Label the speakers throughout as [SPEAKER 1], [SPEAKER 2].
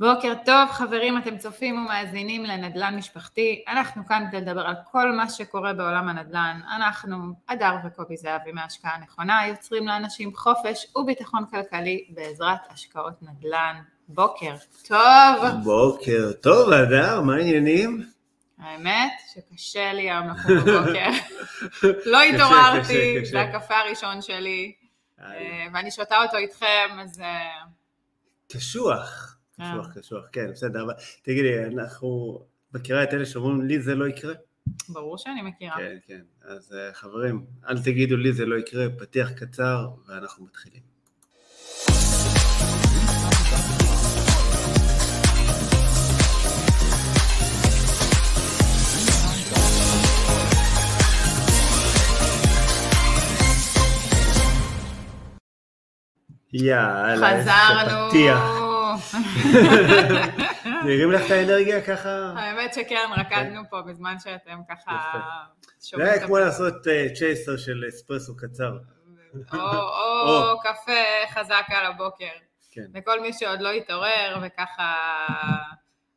[SPEAKER 1] בוקר טוב חברים, אתם צופים ומאזינים לנדל"ן משפחתי. אנחנו כאן כדי לדבר על כל מה שקורה בעולם הנדל"ן. אנחנו, אדר וקובי זהבי מהשקעה הנכונה, יוצרים לאנשים חופש וביטחון כלכלי בעזרת השקעות נדל"ן. בוקר טוב.
[SPEAKER 2] בוקר טוב, אדר, מה העניינים?
[SPEAKER 1] האמת שקשה לי היום לקום בבוקר. לא התעוררתי, זה הקפה הראשון שלי, אה, ואני שותה אותו איתכם, אז... אה,
[SPEAKER 2] קשוח. קשוח, אה. קשוח, כן, בסדר, אבל תגידי, אנחנו, מכירה את אלה שאומרים לי זה לא יקרה?
[SPEAKER 1] ברור שאני מכירה.
[SPEAKER 2] כן, כן, אז אה, חברים, אל תגידו לי זה לא יקרה, פתיח קצר ואנחנו מתחילים.
[SPEAKER 1] יאללה, חזרנו. פתיח.
[SPEAKER 2] זה הרים לך את האנרגיה ככה?
[SPEAKER 1] האמת שכן, רקדנו פה בזמן שאתם ככה
[SPEAKER 2] שומעים זה היה כמו לעשות צ'ייסר של אספרסו קצר.
[SPEAKER 1] או קפה חזק על הבוקר. כן. לכל מי שעוד לא התעורר וככה...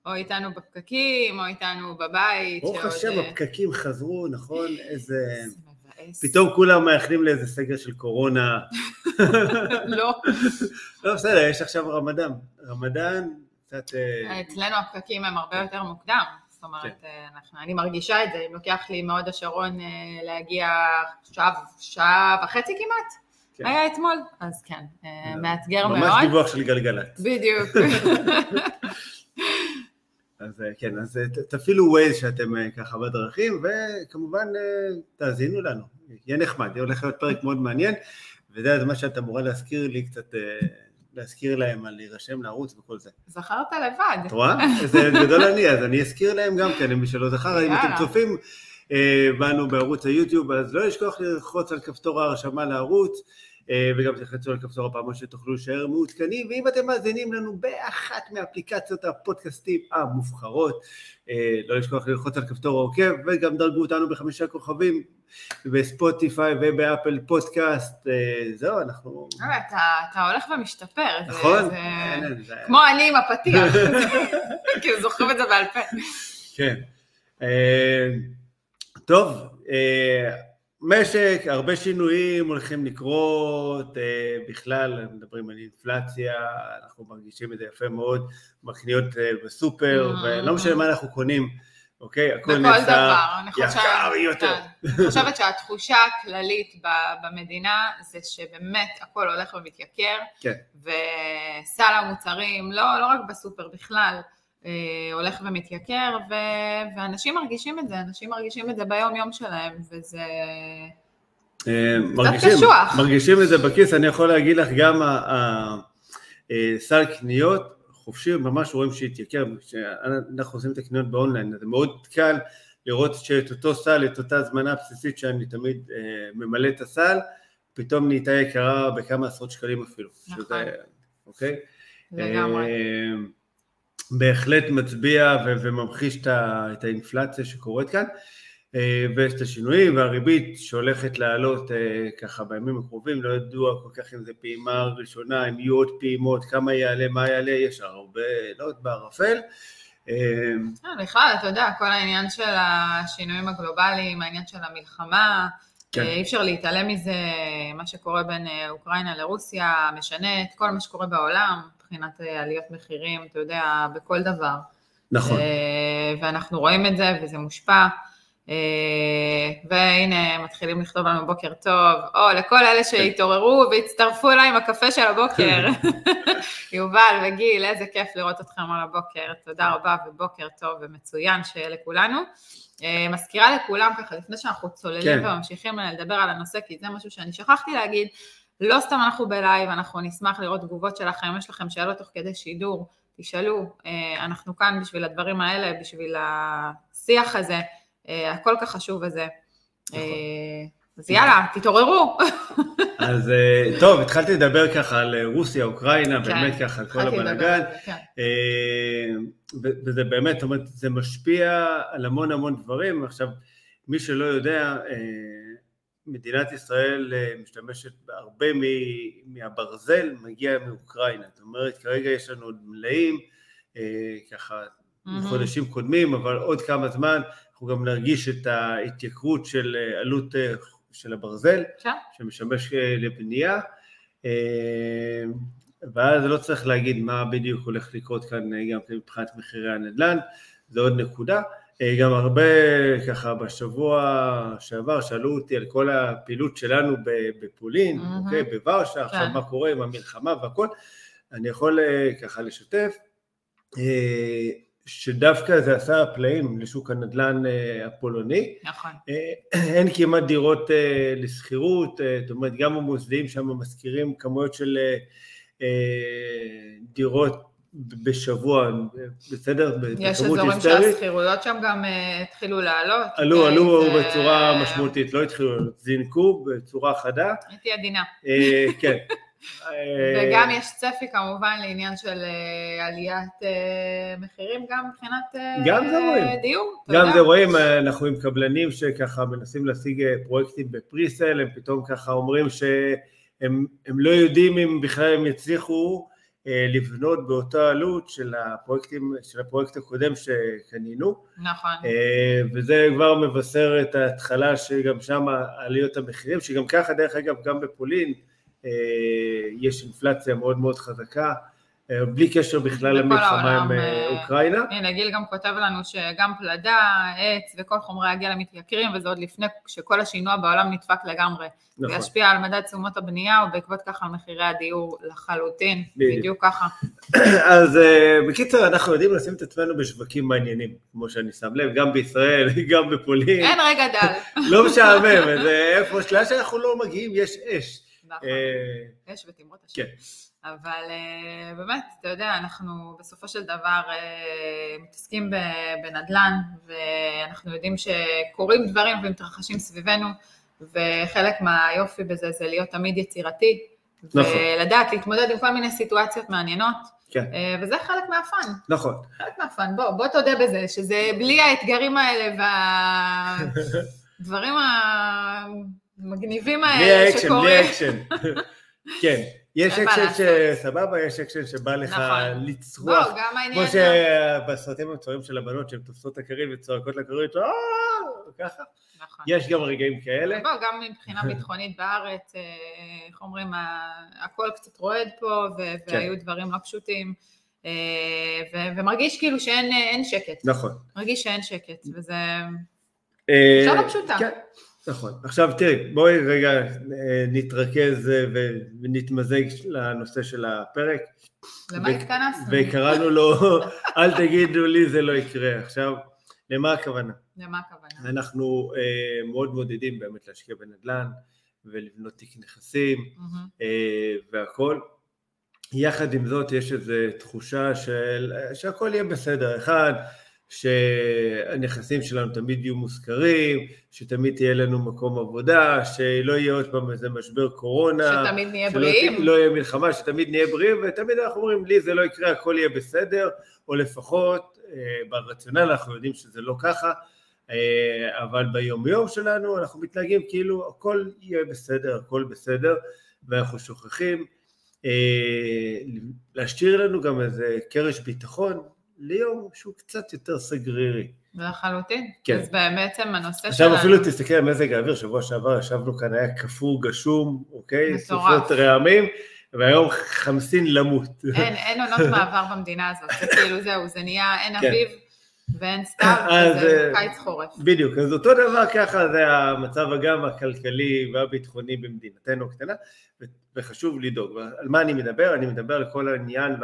[SPEAKER 1] או איתנו בפקקים, או איתנו בבית.
[SPEAKER 2] ברוך השם, הפקקים חזרו, נכון? איזה... פתאום כולם מאחלים לאיזה סגר של קורונה.
[SPEAKER 1] לא.
[SPEAKER 2] לא, בסדר, יש עכשיו רמדאן. רמדאן, קצת...
[SPEAKER 1] אה, אצלנו הפקקים הם הרבה יותר מוקדם. זאת אומרת, כן. אה, אנחנו, אני מרגישה את זה, אם לוקח לי מהוד השרון אה, להגיע שעה, שעה וחצי כמעט, כן. היה אתמול, אז כן, מאתגר מאוד.
[SPEAKER 2] ממש דיווח של גלגלת.
[SPEAKER 1] בדיוק.
[SPEAKER 2] אז אה, כן, אז אה, תפעילו ווייז שאתם אה, ככה בדרכים, וכמובן תאזינו לנו, יהיה נחמד, יהיה הולך להיות פרק מאוד מעניין, וזה מה שאת אמורה להזכיר לי קצת, להזכיר להם על להירשם לערוץ וכל זה.
[SPEAKER 1] זכרת לבד.
[SPEAKER 2] את רואה? זה גדול אני, אז אני אזכיר להם גם כן, למי שלא זכר, אם אתם צופים בנו בערוץ היוטיוב, אז לא לשכוח ללחוץ על כפתור ההרשמה לערוץ. אה, וגם תחצו על כפתור הפעם שתוכלו להישאר מעודכנים, ואם אתם מאזינים לנו באחת מאפליקציות הפודקאסטים המובחרות, אה, לא לשכוח ללחוץ על כפתור העוקב, וגם דרגו אותנו בחמישה כוכבים בספוטיפיי ובאפל פודקאסט, אה, זהו, אנחנו...
[SPEAKER 1] אתה הולך ומשתפר,
[SPEAKER 2] נכון?
[SPEAKER 1] כמו אני עם הפתיח, כאילו זוכרים את זה בעל פה.
[SPEAKER 2] כן. טוב, משק, הרבה שינויים הולכים לקרות, אה, בכלל מדברים על אינפלציה, אנחנו מרגישים את זה יפה מאוד בקניות אה, בסופר, mm-hmm. ולא משנה מה אנחנו קונים, אוקיי?
[SPEAKER 1] הכל נעשה יקר יותר. אני חושבת שהתחושה הכללית במדינה זה שבאמת הכל הולך ומתייקר,
[SPEAKER 2] כן.
[SPEAKER 1] וסל המוצרים, לא, לא רק בסופר בכלל, הולך ומתייקר, ו... ואנשים מרגישים את זה, אנשים מרגישים את זה ביום יום שלהם, וזה
[SPEAKER 2] אה, מרגישים, קשוח. מרגישים את זה בכיס, אני יכול להגיד לך, גם אה, קניות חופשי, ממש רואים שהתייקר, כשאנחנו עושים את הקניות באונליין, זה מאוד קל לראות שאת אותו סל, את אותה הזמנה בסיסית שאני תמיד ממלא את הסל, פתאום נהייתה יקרה בכמה עשרות שקלים אפילו.
[SPEAKER 1] נכון. שזה,
[SPEAKER 2] אוקיי?
[SPEAKER 1] לגמרי.
[SPEAKER 2] בהחלט מצביע וממחיש את האינפלציה שקורית כאן אה, ויש את השינויים והריבית שהולכת לעלות אה, ככה בימים הקרובים, לא ידוע כל כך אם זה פעימה ראשונה, אם יהיו עוד פעימות, כמה יעלה, מה יעלה, יש הרבה, לא יודעת, בערפל.
[SPEAKER 1] אה, בכלל, אתה יודע, כל העניין של השינויים הגלובליים, העניין של המלחמה, כן. אי אפשר להתעלם מזה, מה שקורה בין אוקראינה לרוסיה, משנה את כל מה שקורה בעולם, מבחינת אה, עליות מחירים, אתה יודע, בכל דבר.
[SPEAKER 2] נכון. אה,
[SPEAKER 1] ואנחנו רואים את זה וזה מושפע. אה, והנה מתחילים לכתוב לנו בוקר טוב, או לכל אלה שהתעוררו והצטרפו אליי עם הקפה של הבוקר, יובל וגיל, איזה כיף לראות אתכם על הבוקר, תודה רבה ובוקר טוב ומצוין שיהיה לכולנו. מזכירה לכולם ככה, לפני שאנחנו צוללים כן. וממשיכים לדבר על הנושא, כי זה משהו שאני שכחתי להגיד, לא סתם אנחנו בלייב, אנחנו נשמח לראות תגובות שלכם, יש לכם שאלות תוך כדי שידור, תשאלו, אה, אנחנו כאן בשביל הדברים האלה, בשביל השיח הזה, אה, הכל כך חשוב הזה. נכון. אה, אז יאללה, תתעוררו.
[SPEAKER 2] אז טוב, התחלתי לדבר ככה על רוסיה, אוקראינה, כן, באמת ככה, על כל הבלאגן. כן. וזה באמת, זאת אומרת, זה משפיע על המון המון דברים. עכשיו, מי שלא יודע, מדינת ישראל אה, משתמשת בהרבה מהברזל מגיע מאוקראינה, זאת אומרת כרגע יש לנו עוד מלאים ככה מחודשים קודמים, אבל עוד כמה זמן אנחנו גם נרגיש את ההתייקרות של עלות של הברזל,
[SPEAKER 1] כן.
[SPEAKER 2] שמשמש לבנייה. ואז לא צריך להגיד מה בדיוק הולך לקרות כאן גם מבחינת מחירי הנדל"ן, זו עוד נקודה. גם הרבה ככה בשבוע שעבר שאלו אותי על כל הפעילות שלנו בפולין, mm-hmm. אוקיי, בוורשה, כן. עכשיו מה קורה עם המלחמה והכל, אני יכול ככה לשתף שדווקא זה עשה פלאים לשוק הנדל"ן הפולוני.
[SPEAKER 1] נכון.
[SPEAKER 2] אין כמעט דירות לשכירות, זאת אומרת גם המוסדיים שם משכירים כמויות של דירות בשבוע, בסדר?
[SPEAKER 1] יש אזורים שהשכירויות שם גם התחילו לעלות.
[SPEAKER 2] עלו, עלו בצורה משמעותית, לא התחילו, זינקו בצורה חדה.
[SPEAKER 1] הייתי עדינה.
[SPEAKER 2] כן.
[SPEAKER 1] וגם יש צפי כמובן לעניין של עליית מחירים גם מבחינת
[SPEAKER 2] גם זה רואים.
[SPEAKER 1] דיור.
[SPEAKER 2] גם זה רואים, אנחנו עם קבלנים שככה מנסים להשיג פרויקטים בפריסל, הם פתאום ככה אומרים שהם לא יודעים אם בכלל הם יצליחו לבנות באותה עלות של הפרויקטים, של הפרויקט הקודם שקנינו.
[SPEAKER 1] נכון.
[SPEAKER 2] וזה כבר מבשר את ההתחלה שגם שם עליות המחירים, שגם ככה דרך אגב גם בפולין יש אינפלציה מאוד מאוד חזקה, בלי קשר בכלל למלחמה עם אוקראינה.
[SPEAKER 1] הנה, גיל גם כותב לנו שגם פלדה, עץ וכל חומרי הגלם מתייקרים, וזה עוד לפני שכל השינוע בעולם נדפק לגמרי. נכון. וישפיע על מדד תשומות הבנייה, ובעקבות ככה על מחירי הדיור לחלוטין, בדיוק, בדיוק ככה.
[SPEAKER 2] אז בקיצר, אנחנו יודעים לשים את עצמנו בשווקים מעניינים, כמו שאני שם לב, גם בישראל, גם בפולין.
[SPEAKER 1] אין רגע דל.
[SPEAKER 2] לא משעמם, זה איפה, שאנחנו לא מגיעים, יש אש.
[SPEAKER 1] נכון, אש ותמרות השם. כן. אבל באמת, אתה יודע, אנחנו בסופו של דבר מתעסקים בנדל"ן, ואנחנו יודעים שקורים דברים ומתרחשים סביבנו, וחלק מהיופי בזה זה להיות תמיד יצירתי, נכון. ולדעת להתמודד עם כל מיני סיטואציות מעניינות,
[SPEAKER 2] כן.
[SPEAKER 1] וזה חלק מהפאן.
[SPEAKER 2] נכון.
[SPEAKER 1] חלק מהפאן, בוא, בוא תודה בזה, שזה בלי האתגרים האלה והדברים המגניבים האלה שקורים.
[SPEAKER 2] בלי האקשן, בלי האקשן. כן. יש אקשן שסבבה, יש אקשן שבא לך נכון. לצרוח,
[SPEAKER 1] בוא, גם
[SPEAKER 2] כמו שבסרטים המצוירים של הבנות שהן תופסות את הכרית וצועקות לכרית, אה, ככה, נכון. יש גם רגעים כאלה.
[SPEAKER 1] בוא, גם מבחינה ביטחונית בארץ, איך אומרים, הכל קצת רועד פה, כן. והיו דברים לא פשוטים, ומרגיש כאילו שאין שקט.
[SPEAKER 2] נכון.
[SPEAKER 1] מרגיש שאין שקט, וזה...
[SPEAKER 2] אה,
[SPEAKER 1] שאלה פשוטה.
[SPEAKER 2] נכון. עכשיו תראי, בואי רגע נתרכז ונתמזג לנושא של הפרק.
[SPEAKER 1] למה התכנסנו?
[SPEAKER 2] וקראנו לו, אל תגידו לי זה לא יקרה. עכשיו, למה הכוונה?
[SPEAKER 1] למה הכוונה?
[SPEAKER 2] אנחנו uh, מאוד מעודדים באמת להשקיע בנדל"ן ולבנות תיק נכסים mm-hmm. uh, והכל. יחד עם זאת יש איזו תחושה של שהכל יהיה בסדר. אחד, שהנכסים שלנו תמיד יהיו מושכרים, שתמיד תהיה לנו מקום עבודה, שלא יהיה עוד פעם איזה משבר קורונה,
[SPEAKER 1] שתמיד נהיה בריאים,
[SPEAKER 2] שלא יהיה מלחמה, שתמיד נהיה בריאים, ותמיד אנחנו אומרים, לי זה לא יקרה, הכל יהיה בסדר, או לפחות אה, ברציונל אנחנו יודעים שזה לא ככה, אה, אבל ביומיום שלנו אנחנו מתנהגים כאילו הכל יהיה בסדר, הכל בסדר, ואנחנו שוכחים אה, להשאיר לנו גם איזה קרש ביטחון, ליום שהוא קצת יותר סגרירי.
[SPEAKER 1] לחלוטין. כן. אז בעצם הנושא
[SPEAKER 2] עכשיו שלנו... אפילו תסתכל על מזג האוויר, שבוע שעבר ישבנו כאן, היה קפוא, גשום, אוקיי?
[SPEAKER 1] מטורף.
[SPEAKER 2] סופות רעמים, והיום חמסין למות.
[SPEAKER 1] אין, אין עונות מעבר במדינה הזאת, זה כאילו זהו, זה נהיה, אין כן. אביב ואין סתיו, וזה קיץ חורף.
[SPEAKER 2] בדיוק, אז אותו דבר ככה זה המצב גם הכלכלי והביטחוני במדינתנו הקטנה, וחשוב לדאוג. על מה אני מדבר? אני מדבר על כל העניין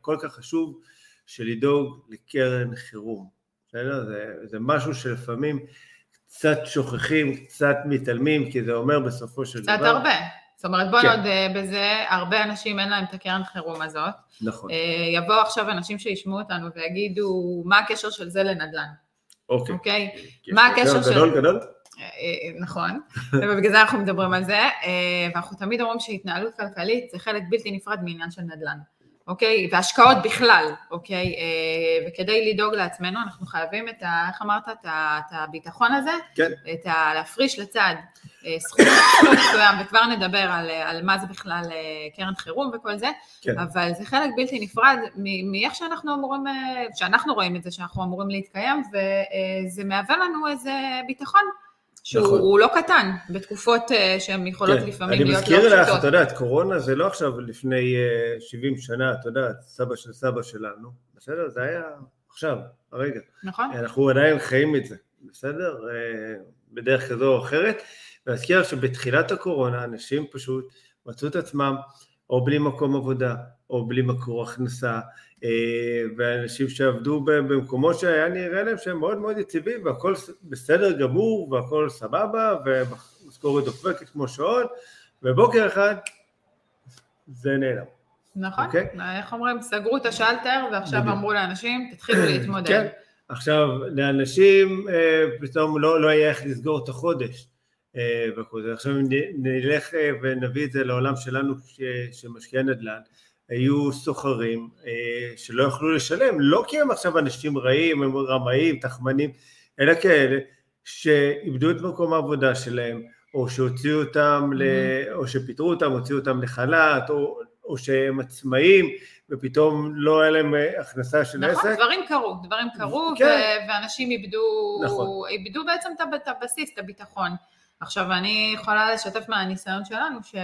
[SPEAKER 2] הכל כך חשוב. של לדאוג לקרן חירום. בסדר? זה, זה משהו שלפעמים קצת שוכחים, קצת מתעלמים, כי זה אומר בסופו של
[SPEAKER 1] קצת
[SPEAKER 2] דבר...
[SPEAKER 1] קצת הרבה. זאת אומרת, בוא כן. נודה בזה, הרבה אנשים אין להם את הקרן חירום הזאת.
[SPEAKER 2] נכון.
[SPEAKER 1] אה, יבואו עכשיו אנשים שישמעו אותנו ויגידו, מה הקשר של זה לנדל"ן?
[SPEAKER 2] אוקיי.
[SPEAKER 1] אוקיי? מה הקשר של...
[SPEAKER 2] גדול, גדול?
[SPEAKER 1] אה, אה, נכון, ובגלל זה אנחנו מדברים על זה, ואנחנו תמיד אומרים שהתנהלות כלכלית זה חלק בלתי נפרד מעניין של נדל"ן. אוקיי? והשקעות בכלל, אוקיי? אה, וכדי לדאוג לעצמנו, אנחנו חייבים את ה... איך אמרת? את, ה, את הביטחון הזה?
[SPEAKER 2] כן.
[SPEAKER 1] את ה... להפריש לצד אה, סכום מסוים, וכבר נדבר על, על מה זה בכלל אה, קרן חירום וכל זה,
[SPEAKER 2] כן.
[SPEAKER 1] אבל זה חלק בלתי נפרד מאיך שאנחנו אמורים, שאנחנו רואים את זה, שאנחנו אמורים להתקיים, וזה מהווה לנו איזה ביטחון. שהוא נכון. לא קטן, בתקופות שהן יכולות כן. לפעמים להיות לא פשוטות.
[SPEAKER 2] אני מזכיר לך, את יודעת, קורונה זה לא עכשיו לפני 70 שנה, את יודעת, סבא של סבא שלנו, בסדר? זה היה עכשיו, הרגע.
[SPEAKER 1] נכון.
[SPEAKER 2] אנחנו עדיין חיים את זה, בסדר? בדרך כזו או אחרת. להזכיר שבתחילת הקורונה אנשים פשוט מצאו את עצמם או בלי מקום עבודה, או בלי מקור הכנסה, אה, ואנשים שעבדו במקומות שהיה נראה להם שהם מאוד מאוד יציבים, והכל בסדר גמור, והכל סבבה, ומשכורת דופקת כמו שעון, ובוקר אחד זה נעלם.
[SPEAKER 1] נכון, okay? אוקיי? איך אומרים, סגרו את השלטר, ועכשיו בדיוק. אמרו לאנשים, תתחילו להתמודד. כן,
[SPEAKER 2] עכשיו, לאנשים אה, פתאום לא, לא היה איך לסגור את החודש. אה, וכו'. עכשיו נלך אה, ונביא את זה לעולם שלנו שמשקיעי נדל"ן, היו סוחרים אה, שלא יכלו לשלם, לא כי הם עכשיו אנשים רעים, הם רמאים, תחמנים, אלא כאלה שאיבדו את מקום העבודה שלהם, או שהוציאו אותם, ל... Mm-hmm. או שפיטרו אותם, הוציאו אותם לחל"ת, או, או שהם עצמאים, ופתאום לא היה להם הכנסה של
[SPEAKER 1] נכון,
[SPEAKER 2] עסק.
[SPEAKER 1] נכון, דברים קרו, דברים קרו, כן. ואנשים איבדו, נכון. איבדו בעצם את הבסיס, את הביטחון. עכשיו, אני יכולה לשתף מהניסיון שלנו, ש,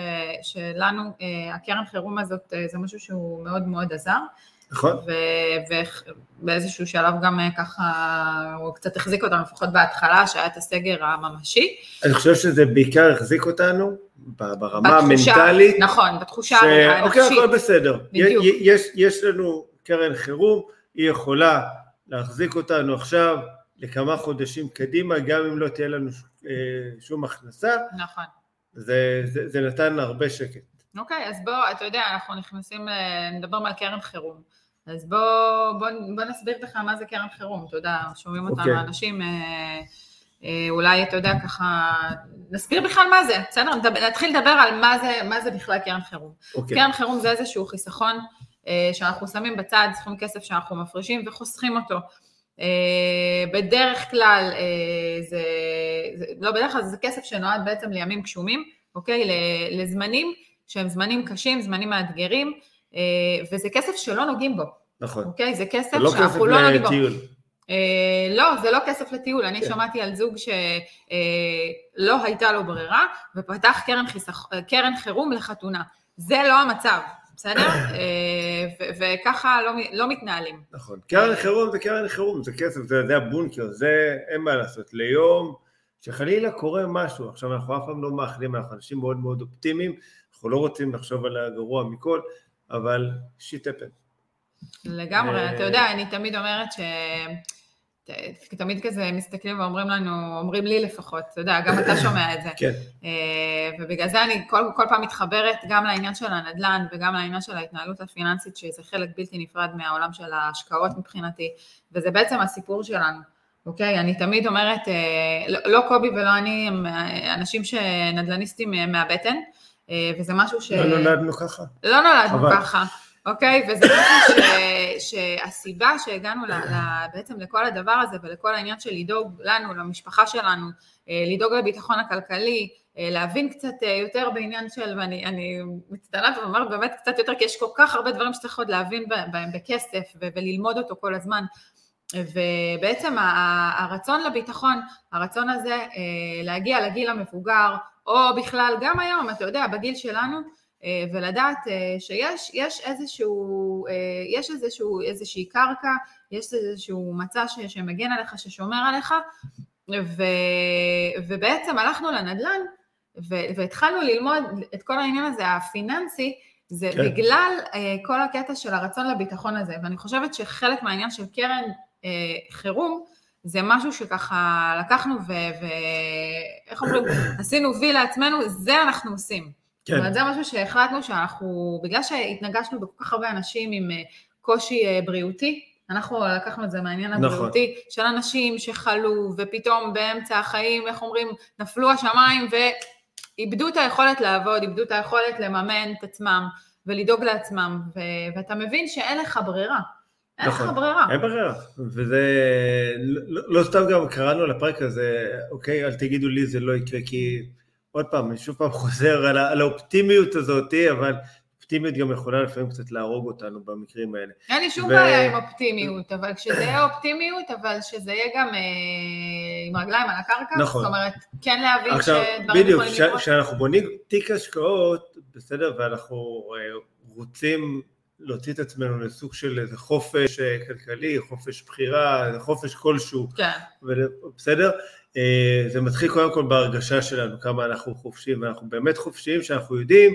[SPEAKER 1] שלנו, אה, הקרן חירום הזאת, אה, זה משהו שהוא מאוד מאוד עזר.
[SPEAKER 2] נכון.
[SPEAKER 1] ובאיזשהו שלב גם אה, ככה, הוא קצת החזיק אותנו, לפחות בהתחלה, שהיה את הסגר הממשי.
[SPEAKER 2] אני חושב שזה בעיקר החזיק אותנו ברמה המנטלית.
[SPEAKER 1] נכון, בתחושה ש... הנפשית.
[SPEAKER 2] אוקיי, הכל בסדר. בדיוק. יש, יש לנו קרן חירום, היא יכולה להחזיק אותנו עכשיו לכמה חודשים קדימה, גם אם לא תהיה לנו אה, שום הכנסה.
[SPEAKER 1] נכון.
[SPEAKER 2] זה, זה, זה נתן הרבה שקט.
[SPEAKER 1] אוקיי, אז בוא, אתה יודע, אנחנו נכנסים, נדבר על קרן חירום. אז בוא, בוא, בוא נסביר לך מה זה קרן חירום, אתה יודע, שומעים אותנו אוקיי. אנשים, אה, אה, אולי, אתה יודע, ככה, נסביר בכלל מה זה, בסדר? נתחיל לדבר על מה זה, מה זה בכלל קרן חירום. אוקיי. קרן חירום זה איזשהו חיסכון אה, שאנחנו שמים בצד, סכום כסף שאנחנו מפרישים וחוסכים אותו. אה, בדרך כלל אה, זה, זה, לא בדרך כלל זה כסף שנועד בעצם לימים גשומים, אוקיי? לזמנים שהם זמנים קשים, זמנים מאתגרים, אה, וזה כסף שלא נוגעים בו.
[SPEAKER 2] נכון.
[SPEAKER 1] אוקיי? זה כסף לא שאנחנו לא נוגעים בו. לטיול. לא, זה לא כסף לטיול, אני כן. שמעתי על זוג שלא הייתה לו ברירה ופתח קרן, חיסכ... קרן חירום לחתונה. זה לא המצב, בסדר? אה, וככה לא, לא מתנהלים.
[SPEAKER 2] נכון. קרן חירום זה קרן חירום, זה כסף, זה, זה הבונקר, זה אין מה לעשות. ליום שחלילה קורה משהו, עכשיו אנחנו אף פעם לא מאחלים, אנחנו אנשים מאוד מאוד אופטימיים, אנחנו לא רוצים לחשוב על הגרוע מכל, אבל שיט אפן.
[SPEAKER 1] לגמרי, אתה יודע, אני תמיד אומרת ש... תמיד כזה מסתכלים ואומרים לנו, אומרים לי לפחות, אתה יודע, גם אתה שומע את זה.
[SPEAKER 2] כן.
[SPEAKER 1] אה, ובגלל זה אני כל, כל פעם מתחברת גם לעניין של הנדל"ן וגם לעניין של ההתנהלות הפיננסית, שזה חלק בלתי נפרד מהעולם של ההשקעות מבחינתי, וזה בעצם הסיפור שלנו. אוקיי? אני תמיד אומרת, אה, לא, לא קובי ולא אני הם אה, אנשים שנדל"ניסטים מהבטן, וזה משהו ש...
[SPEAKER 2] לא נולדנו ככה.
[SPEAKER 1] לא נולדנו אבל... ככה. אוקיי? וזה משהו ש, שהסיבה שהגענו ל, ל, בעצם לכל הדבר הזה ולכל העניין של לדאוג לנו, למשפחה שלנו, אה, לדאוג לביטחון הכלכלי, אה, להבין קצת אה, יותר בעניין של, ואני מצטערת ואומרת באמת קצת יותר, כי יש כל כך הרבה דברים שצריך עוד להבין בהם בכסף וללמוד אותו כל הזמן. ובעצם הרצון לביטחון, הרצון הזה להגיע לגיל המבוגר, או בכלל גם היום, אתה יודע, בגיל שלנו, ולדעת אה, שיש יש איזשהו, אה, יש איזשהו, איזושהי קרקע, יש איזשהו מצע שמגן עליך, ששומר עליך, ו, ובעצם הלכנו לנדל"ן והתחלנו ללמוד את כל העניין הזה הפיננסי, זה כן. בגלל כל הקטע של הרצון לביטחון הזה, ואני חושבת שחלק מהעניין של קרן חירום, זה משהו שככה לקחנו ואיך אומרים, עשינו וי לעצמנו, זה אנחנו עושים. כן. זאת אומרת, זה משהו שהחלטנו שאנחנו, בגלל שהתנגשנו בכל כך הרבה אנשים עם אה, קושי אה, בריאותי, אנחנו לקחנו את זה מהעניין נכון. הבריאותי. של אנשים שחלו ופתאום באמצע החיים, איך אומרים, נפלו השמיים ואיבדו את היכולת לעבוד, איבדו את היכולת לממן את עצמם, ולדאוג לעצמם, ו- ואתה מבין שאין לך ברירה. אין נכון, לך ברירה.
[SPEAKER 2] אין ברירה, וזה, לא, לא סתם גם קראנו לפרק הזה, אוקיי, אל תגידו לי זה לא יקרה, כי עוד פעם, אני שוב פעם חוזר על, על האופטימיות הזאת, אבל אופטימיות גם יכולה לפעמים קצת להרוג אותנו במקרים האלה.
[SPEAKER 1] אין לי שום ו... בעיה עם אופטימיות, אבל כשזה יהיה אופטימיות, אבל שזה יהיה גם אה, עם רגליים על הקרקע, נכון. זאת אומרת, כן להבין עכשיו, שדברים יכולים
[SPEAKER 2] לקרות. בדיוק, כשאנחנו בונים תיק השקעות, בסדר, ואנחנו אה, רוצים להוציא את עצמנו לסוג של איזה חופש אה, כלכלי, חופש בחירה, חופש כלשהו,
[SPEAKER 1] כן.
[SPEAKER 2] בסדר? אה, זה מתחיל קודם כל בהרגשה שלנו, כמה אנחנו חופשיים, ואנחנו באמת חופשיים, שאנחנו יודעים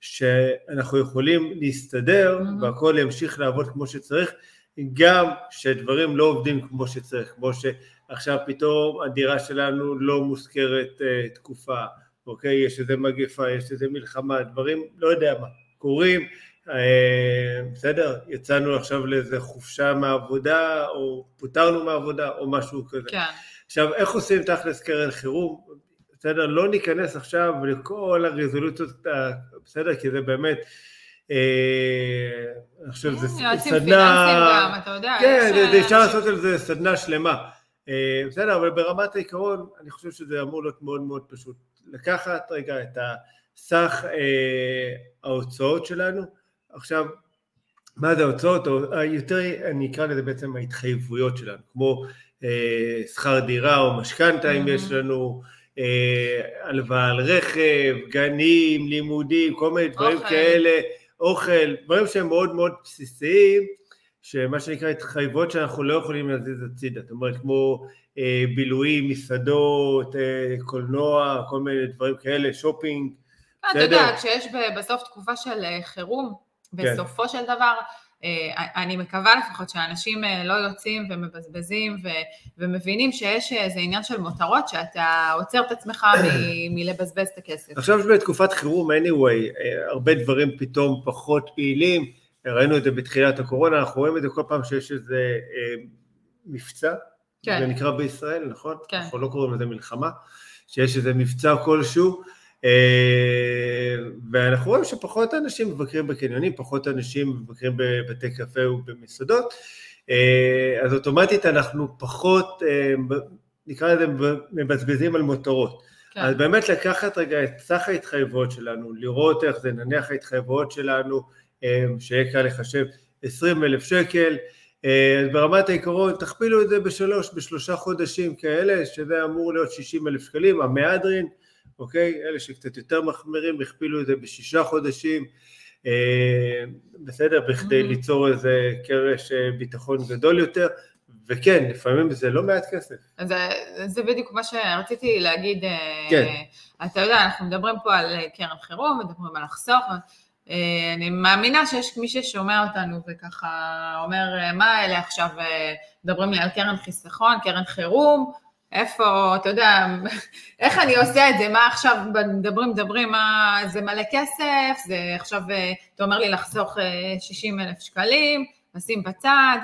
[SPEAKER 2] שאנחנו יכולים להסתדר mm-hmm. והכל ימשיך לעבוד כמו שצריך, גם שדברים לא עובדים כמו שצריך, כמו שעכשיו פתאום הדירה שלנו לא מוזכרת uh, תקופה, אוקיי? יש איזה מגפה, יש איזה מלחמה, דברים, לא יודע מה, קורים, uh, בסדר? יצאנו עכשיו לאיזה חופשה מהעבודה, או פוטרנו מהעבודה, או משהו כזה.
[SPEAKER 1] כן.
[SPEAKER 2] עכשיו, איך עושים תכלס קרן חירום? בסדר? לא ניכנס עכשיו לכל הרזולוציות, בסדר? כי זה באמת, אה, אני חושב שזה
[SPEAKER 1] סדנה... יועצים פיננסיים גם, אתה יודע.
[SPEAKER 2] כן, אפשר לעשות על זה סדנה שלמה. אה, בסדר, אבל ברמת העיקרון, אני חושב שזה אמור להיות מאוד מאוד פשוט. לקחת רגע את אה, ההוצאות שלנו, עכשיו, מה זה ההוצאות? יותר, אני אקרא לזה בעצם ההתחייבויות שלנו, כמו שכר דירה או משכנתה אם יש לנו, אה, הלוואה על רכב, גנים, לימודים, כל מיני דברים. כאלה, אוכל, דברים שהם מאוד מאוד בסיסיים, שמה שנקרא התחייבות שאנחנו לא יכולים להזיז הצידה, זאת אומרת כמו אה, בילויים, מסעדות, אה, קולנוע, כל מיני דברים כאלה, שופינג,
[SPEAKER 1] בסדר? אתה יודע, כשיש בסוף תקופה של אה, חירום, כן. בסופו כן. של דבר, אה, אני מקווה לפחות שאנשים אה, לא יוצאים ומבזבזים ו, ומבינים שיש איזה עניין של מותרות, שאתה עוצר את עצמך מ, מלבזבז את הכסף.
[SPEAKER 2] עכשיו בתקופת חירום, anyway, אה, הרבה דברים פתאום פחות פעילים, ראינו את זה בתחילת הקורונה, אנחנו רואים את זה כל פעם שיש איזה מבצע, כן. זה נקרא בישראל, נכון?
[SPEAKER 1] כן.
[SPEAKER 2] אנחנו לא קוראים לזה מלחמה, שיש איזה מבצע כלשהו, אה, ואנחנו רואים שפחות אנשים מבקרים בקניונים, פחות אנשים מבקרים בבתי קפה ובמסעדות, אה, אז אוטומטית אנחנו פחות, אה, נקרא לזה, מבזבזים על מותרות. כן. אז באמת לקחת רגע את סך ההתחייבויות שלנו, לראות איך זה, נניח ההתחייבויות שלנו, שיהיה קל לחשב 20 אלף שקל, אז ברמת העיקרון תכפילו את זה בשלוש, בשלושה חודשים כאלה, שזה אמור להיות 60 אלף שקלים, המהדרין, אוקיי? אלה שקצת יותר מחמירים הכפילו את זה בשישה חודשים, אה, בסדר? בכדי mm-hmm. ליצור איזה קרש אה, ביטחון גדול יותר, וכן, לפעמים זה לא מעט כסף.
[SPEAKER 1] זה, זה בדיוק מה שרציתי להגיד. אה, כן. אתה יודע, אנחנו מדברים פה על קרן חירום, מדברים על לחסוך, אני מאמינה שיש מי ששומע אותנו וככה אומר, מה אלה עכשיו, מדברים לי על קרן חיסכון, קרן חירום, איפה, אתה יודע, איך אני עושה את זה, מה עכשיו מדברים, מדברים, מה, זה מלא כסף, זה עכשיו, אתה אומר לי לחסוך 60 אה, אלף שקלים, לשים בצד,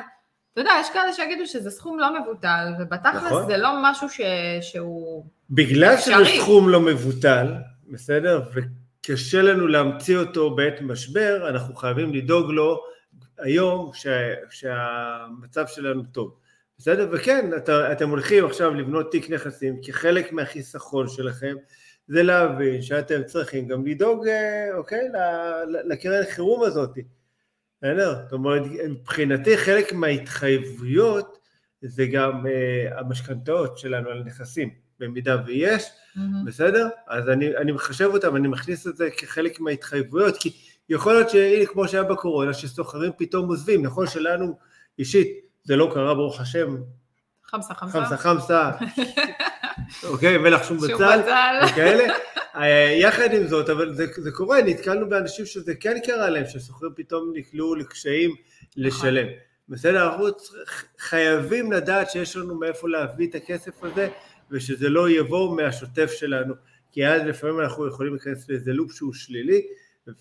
[SPEAKER 1] אתה יודע, יש כאלה שיגידו שזה סכום לא מבוטל, ובתכלס נכון. זה לא משהו ש... שהוא
[SPEAKER 2] בגלל אפשרי. שזה סכום לא מבוטל, בסדר? וקשה לנו להמציא אותו בעת משבר, אנחנו חייבים לדאוג לו היום שה... שהמצב שלנו טוב. בסדר? וכן, אתה, אתם הולכים עכשיו לבנות תיק נכסים כחלק מהחיסכון שלכם, זה להבין שאתם צריכים גם לדאוג, אה, אוקיי, לקרן החירום הזאת. בסדר? זאת אומרת, מבחינתי חלק מההתחייבויות זה גם uh, המשכנתאות שלנו על נכסים, במידה ויש, mm-hmm. בסדר? אז אני, אני מחשב אותם, אני מכניס את זה כחלק מההתחייבויות, כי יכול להיות שהנה, כמו שהיה בקורונה, שסוחרים פתאום עוזבים, נכון שלנו אישית, זה לא קרה ברוך השם.
[SPEAKER 1] חמסה חמסה.
[SPEAKER 2] חמסה חמסה. אוקיי, מלח שום בצל. וכאלה. אה, יחד עם זאת, אבל זה, זה קורה, נתקלנו באנשים שזה כן קרה להם, שסוחרים פתאום נקלעו לקשיים לשלם. בסדר, אנחנו חייבים לדעת שיש לנו מאיפה להביא את הכסף הזה, ושזה לא יבוא מהשוטף שלנו, כי אז לפעמים אנחנו יכולים להיכנס לאיזה לופ שהוא שלילי,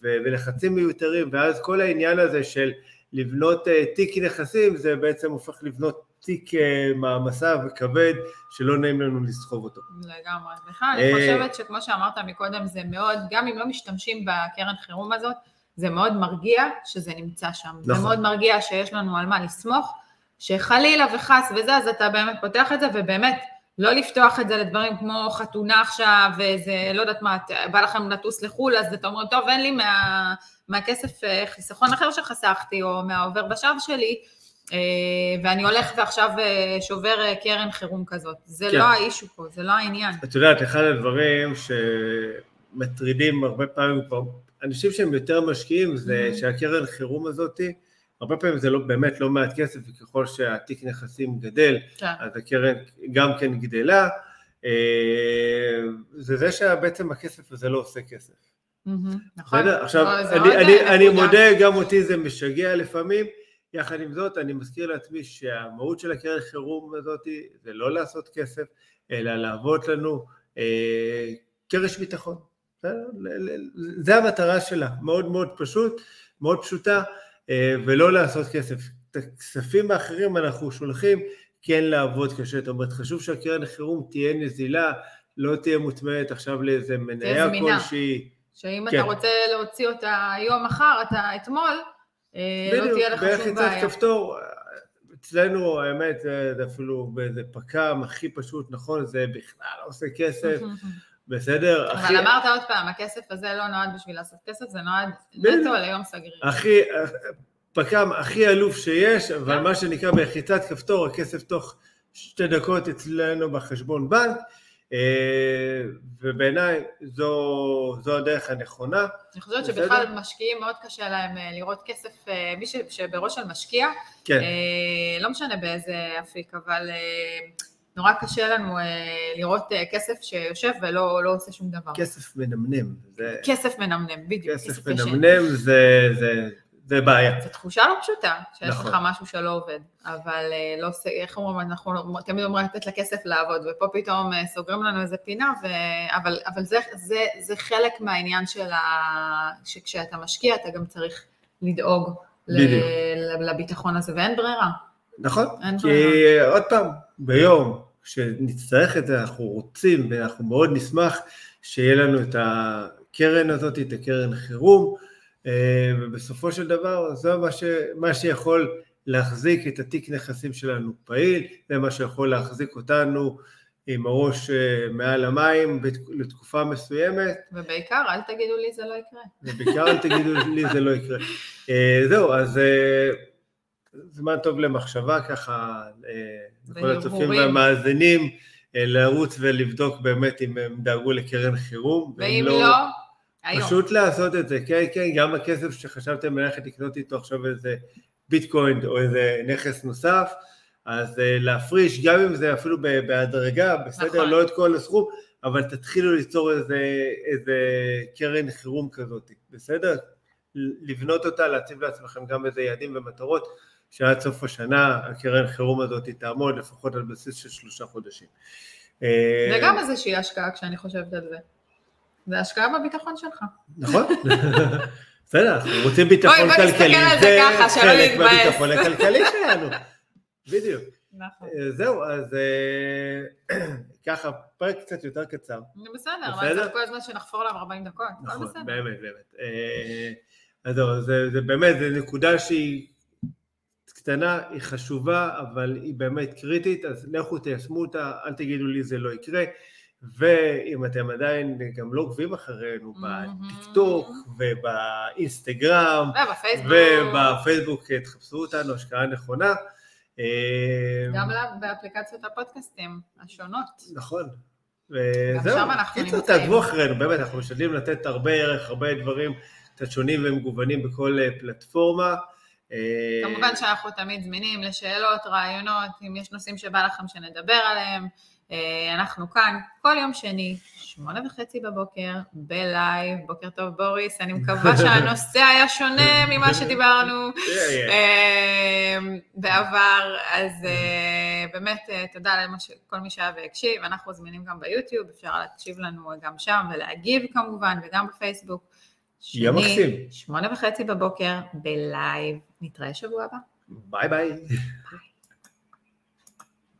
[SPEAKER 2] ולחצים מיותרים, ואז כל העניין הזה של לבנות אה, תיק נכסים זה בעצם הופך לבנות תיק אה, מעמסה וכבד שלא נעים לנו לסחוב אותו.
[SPEAKER 1] לגמרי. בכלל, אני אה, חושבת שכמו שאמרת מקודם, זה מאוד, גם אם לא משתמשים בקרן חירום הזאת, זה מאוד מרגיע שזה נמצא שם. נכון. זה מאוד מרגיע שיש לנו על מה לסמוך, שחלילה וחס וזה, אז אתה באמת פותח את זה, ובאמת, לא לפתוח את זה לדברים כמו חתונה עכשיו, ואיזה, לא יודעת מה, בא לכם לטוס לחו"ל, אז אתה אומר, טוב, אין לי מה, מהכסף אה, חיסכון אחר שחסכתי, או מהעובר בשב שלי, אה, ואני הולך ועכשיו אה, שובר קרן חירום כזאת. זה כן. לא האישו פה, זה לא העניין.
[SPEAKER 2] את יודעת, אחד הדברים שמטרידים הרבה פעמים כבר, אנשים שהם יותר משקיעים, זה mm-hmm. שהקרן חירום הזאתי, הרבה פעמים זה לא, באמת לא מעט כסף, וככל שהתיק נכסים גדל, כן. אז הקרן גם כן גדלה. זה זה שבעצם הכסף הזה לא עושה כסף. נכון. עכשיו, אני מודה, גם אותי זה משגע לפעמים, יחד עם זאת, אני מזכיר לעצמי שהמהות של הקרן חירום הזאת זה לא לעשות כסף, אלא להוות לנו אה, קרש ביטחון. זה המטרה שלה, מאוד מאוד פשוט, מאוד פשוטה. אה, ולא לעשות כסף. את הכספים האחרים אנחנו שולחים כן לעבוד קשה, זאת אומרת חשוב שהקרן חירום תהיה נזילה, לא תהיה מוטמעת עכשיו לאיזה מניה כלשהי.
[SPEAKER 1] שאם כן. אתה רוצה להוציא אותה היום מחר, אתה אתמול, אה, לא תהיה לך שום בעיה. בדיוק,
[SPEAKER 2] בלחיצת כפתור, אצלנו האמת זה אפילו באיזה פק"ם הכי פשוט, נכון, זה בכלל לא עושה כסף. בסדר?
[SPEAKER 1] אבל אחי... אמרת עוד פעם, הכסף הזה לא נועד בשביל לעשות כסף, זה נועד נטו ליום סגריר.
[SPEAKER 2] הכי, פק"ם הכי אלוף שיש, אבל מה שנקרא בלחיצת כפתור, הכסף תוך שתי דקות אצלנו בחשבון בנק, ובעיניי זו, זו הדרך הנכונה.
[SPEAKER 1] אני חושבת שבכלל משקיעים מאוד קשה להם אה, לראות כסף, אה, מי שבראש של משקיע, כן. לא משנה באיזה אפיק, אבל נורא קשה לנו אה, לראות אה, כסף שיושב ולא לא עושה שום דבר.
[SPEAKER 2] כסף מנמנם.
[SPEAKER 1] זה... כסף מנמנם, בדיוק.
[SPEAKER 2] כסף מנמנם זה, זה, זה בעיה.
[SPEAKER 1] זו תחושה לא פשוטה, שיש נכון. לך משהו שלא עובד, אבל אה, לא איך אומרים, אנחנו תמיד אומרים לתת לכסף לעבוד, ופה פתאום אה, סוגרים לנו איזה פינה, ו... אבל, אבל זה, זה, זה חלק מהעניין של ה... שכשאתה משקיע אתה גם צריך לדאוג ל... לביטחון הזה, ואין ברירה.
[SPEAKER 2] נכון, כי ברירה. עוד פעם, ביום כשנצטרך את זה, אנחנו רוצים ואנחנו מאוד נשמח שיהיה לנו את הקרן הזאת, את הקרן חירום, ובסופו של דבר זה מה, ש, מה שיכול להחזיק את התיק נכסים שלנו פעיל, זה מה שיכול להחזיק אותנו עם הראש אה, מעל המים לתקופה מסוימת.
[SPEAKER 1] ובעיקר, אל תגידו לי זה לא יקרה.
[SPEAKER 2] ובעיקר אל תגידו לי זה לא יקרה. אה, זהו, אז זמן טוב למחשבה ככה, לכל הצופים והמאזינים, לרוץ ולבדוק באמת אם הם דאגו לקרן חירום.
[SPEAKER 1] ואם לא, לא,
[SPEAKER 2] היום. פשוט לעשות את זה, כן, כן, גם הכסף שחשבתם ללכת לקנות איתו עכשיו איזה ביטקוין או איזה נכס נוסף, אז להפריש, גם אם זה אפילו בהדרגה, בסדר, נכון. לא את כל הסכום, אבל תתחילו ליצור איזה, איזה קרן חירום כזאת, בסדר? לבנות אותה, להציב לעצמכם גם איזה יעדים ומטרות. שעד סוף השנה הקרן חירום הזאת תעמוד לפחות על בסיס של שלושה חודשים.
[SPEAKER 1] אה, זה גם איזושהי השקעה כשאני חושבת על זה. זה השקעה בביטחון שלך.
[SPEAKER 2] נכון. בסדר, אנחנו רוצים ביטחון כלכלי.
[SPEAKER 1] זה.
[SPEAKER 2] חלק מהביטחון הכלכלי שלנו. בדיוק. נכון. אה, זהו, אז אה, ככה, פרק קצת יותר קצר.
[SPEAKER 1] בסדר, אבל צריך כל הזמן שנחפור עליו 40 דקות.
[SPEAKER 2] נכון, באמת, באמת. אז זהו, זה באמת, זו נקודה שהיא קטנה, היא חשובה, אבל היא באמת קריטית, אז לכו תיישמו אותה, אל תגידו לי זה לא יקרה. ואם אתם עדיין גם לא עוקבים אחרינו בטיקטוק ובאינסטגרם ובפייסבוק, תחפשו אותנו, השקעה נכונה.
[SPEAKER 1] גם באפליקציות הפודקאסטים השונות.
[SPEAKER 2] נכון. וזהו, קיצור תעקבו אחרינו, באמת, אנחנו משתדלים לתת הרבה ערך, הרבה דברים קצת שונים ומגוונים בכל אה, פלטפורמה.
[SPEAKER 1] אה, כמובן שאנחנו תמיד זמינים לשאלות, רעיונות, אם יש נושאים שבא לכם שנדבר עליהם. אה, אנחנו כאן כל יום שני, שמונה וחצי בבוקר, בלייב, בוקר טוב בוריס, אני מקווה שהנושא היה שונה ממה שדיברנו אה, בעבר, אז באמת תודה לכל מי שהיה והקשיב, אנחנו זמינים גם ביוטיוב, אפשר להקשיב לנו גם שם ולהגיב כמובן, וגם בפייסבוק.
[SPEAKER 2] יהיה מקסים.
[SPEAKER 1] שמונה וחצי בבוקר בלייב. נתראה שבוע הבא.
[SPEAKER 2] ביי ביי. ביי.